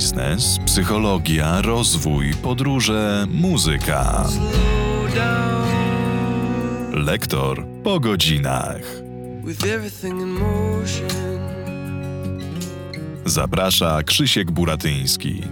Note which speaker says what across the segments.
Speaker 1: biznes, psychologia, rozwój, podróże, muzyka. Lektor po godzinach. Zaprasza Krzysiek Buratyński.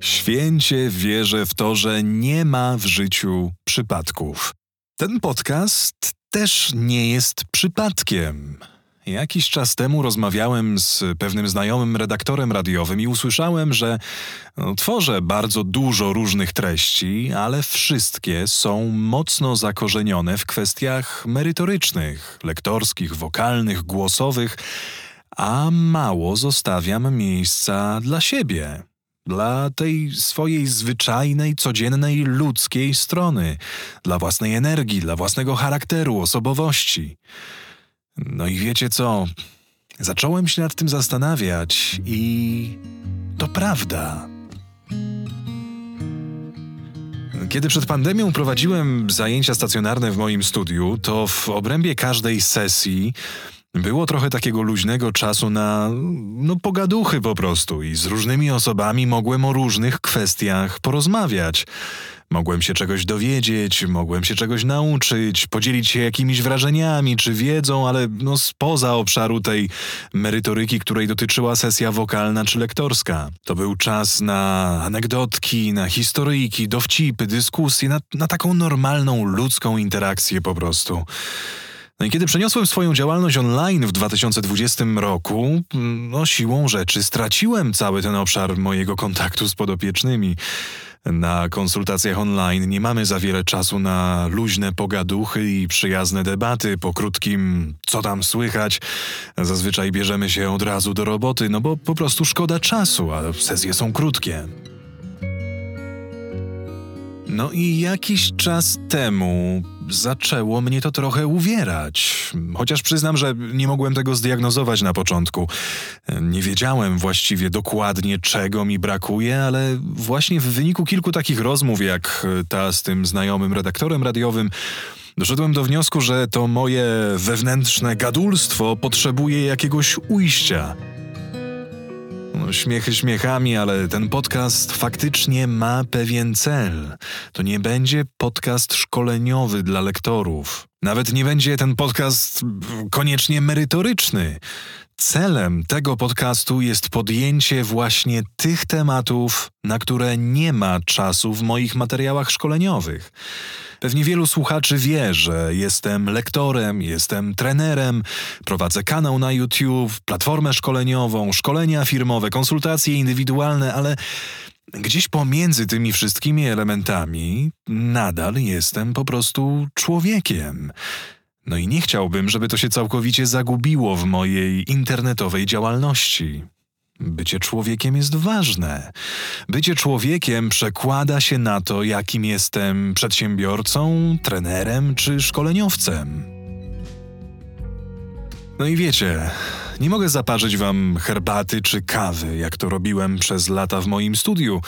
Speaker 1: Święcie wierzę w to, że nie ma w życiu przypadków. Ten podcast też nie jest przypadkiem. Jakiś czas temu rozmawiałem z pewnym znajomym redaktorem radiowym i usłyszałem, że no, tworzę bardzo dużo różnych treści, ale wszystkie są mocno zakorzenione w kwestiach merytorycznych, lektorskich, wokalnych, głosowych, a mało zostawiam miejsca dla siebie dla tej swojej zwyczajnej, codziennej, ludzkiej strony, dla własnej energii, dla własnego charakteru, osobowości. No i wiecie co? Zacząłem się nad tym zastanawiać i to prawda. Kiedy przed pandemią prowadziłem zajęcia stacjonarne w moim studiu, to w obrębie każdej sesji było trochę takiego luźnego czasu na, no, pogaduchy po prostu i z różnymi osobami mogłem o różnych kwestiach porozmawiać. Mogłem się czegoś dowiedzieć, mogłem się czegoś nauczyć, podzielić się jakimiś wrażeniami czy wiedzą, ale no spoza obszaru tej merytoryki, której dotyczyła sesja wokalna czy lektorska. To był czas na anegdotki, na historyjki, dowcipy, dyskusje, na, na taką normalną ludzką interakcję po prostu. No i kiedy przeniosłem swoją działalność online w 2020 roku, no siłą rzeczy straciłem cały ten obszar mojego kontaktu z podopiecznymi. Na konsultacjach online nie mamy za wiele czasu na luźne pogaduchy i przyjazne debaty po krótkim co tam słychać. Zazwyczaj bierzemy się od razu do roboty, no bo po prostu szkoda czasu, a sesje są krótkie. No i jakiś czas temu zaczęło mnie to trochę uwierać. Chociaż przyznam, że nie mogłem tego zdiagnozować na początku. Nie wiedziałem właściwie dokładnie, czego mi brakuje, ale właśnie w wyniku kilku takich rozmów, jak ta z tym znajomym redaktorem radiowym, doszedłem do wniosku, że to moje wewnętrzne gadulstwo potrzebuje jakiegoś ujścia. Śmiechy śmiechami, ale ten podcast faktycznie ma pewien cel. To nie będzie podcast szkoleniowy dla lektorów. Nawet nie będzie ten podcast koniecznie merytoryczny. Celem tego podcastu jest podjęcie właśnie tych tematów, na które nie ma czasu w moich materiałach szkoleniowych. Pewnie wielu słuchaczy wie, że jestem lektorem, jestem trenerem, prowadzę kanał na YouTube, platformę szkoleniową, szkolenia firmowe, konsultacje indywidualne, ale gdzieś pomiędzy tymi wszystkimi elementami nadal jestem po prostu człowiekiem. No i nie chciałbym, żeby to się całkowicie zagubiło w mojej internetowej działalności. Bycie człowiekiem jest ważne. Bycie człowiekiem przekłada się na to, jakim jestem przedsiębiorcą, trenerem czy szkoleniowcem. No i wiecie, nie mogę zaparzyć wam herbaty czy kawy, jak to robiłem przez lata w moim studiu,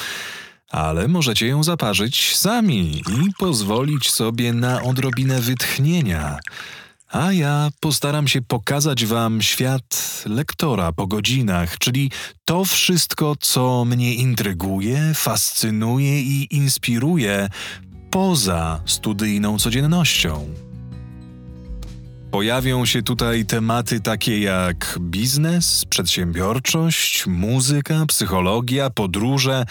Speaker 1: ale możecie ją zaparzyć sami i pozwolić sobie na odrobinę wytchnienia a ja postaram się pokazać Wam świat lektora po godzinach, czyli to wszystko, co mnie intryguje, fascynuje i inspiruje poza studyjną codziennością. Pojawią się tutaj tematy takie jak biznes, przedsiębiorczość, muzyka, psychologia, podróże,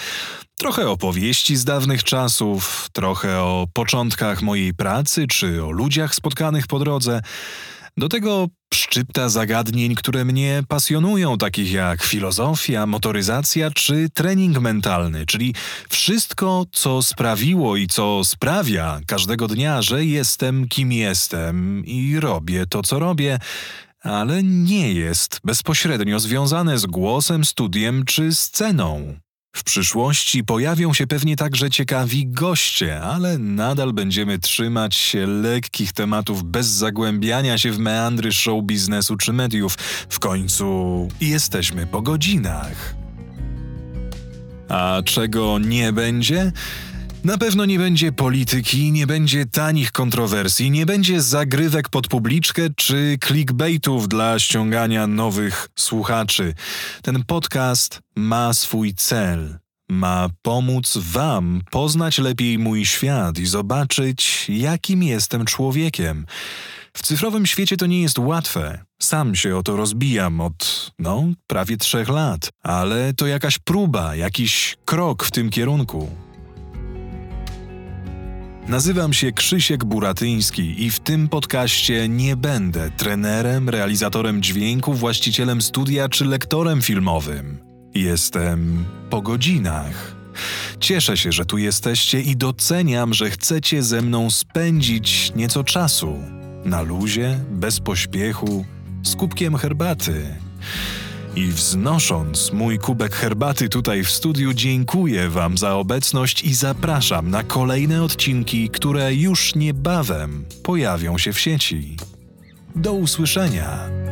Speaker 1: trochę opowieści z dawnych czasów, trochę o początkach mojej pracy czy o ludziach spotkanych po drodze. Do tego szczypta zagadnień, które mnie pasjonują, takich jak filozofia, motoryzacja czy trening mentalny, czyli wszystko, co sprawiło i co sprawia każdego dnia, że jestem kim jestem i robię to, co robię, ale nie jest bezpośrednio związane z głosem, studiem czy sceną. W przyszłości pojawią się pewnie także ciekawi goście, ale nadal będziemy trzymać się lekkich tematów bez zagłębiania się w meandry show biznesu czy mediów. W końcu jesteśmy po godzinach. A czego nie będzie? Na pewno nie będzie polityki, nie będzie tanich kontrowersji, nie będzie zagrywek pod publiczkę czy clickbaitów dla ściągania nowych słuchaczy. Ten podcast ma swój cel. Ma pomóc Wam poznać lepiej mój świat i zobaczyć, jakim jestem człowiekiem. W cyfrowym świecie to nie jest łatwe. Sam się o to rozbijam od, no, prawie trzech lat, ale to jakaś próba, jakiś krok w tym kierunku. Nazywam się Krzysiek Buratyński i w tym podcaście nie będę trenerem, realizatorem dźwięku, właścicielem studia czy lektorem filmowym. Jestem po godzinach. Cieszę się, że tu jesteście i doceniam, że chcecie ze mną spędzić nieco czasu. Na luzie, bez pośpiechu, z kubkiem herbaty. I wznosząc mój kubek herbaty tutaj w studiu, dziękuję Wam za obecność i zapraszam na kolejne odcinki, które już niebawem pojawią się w sieci. Do usłyszenia.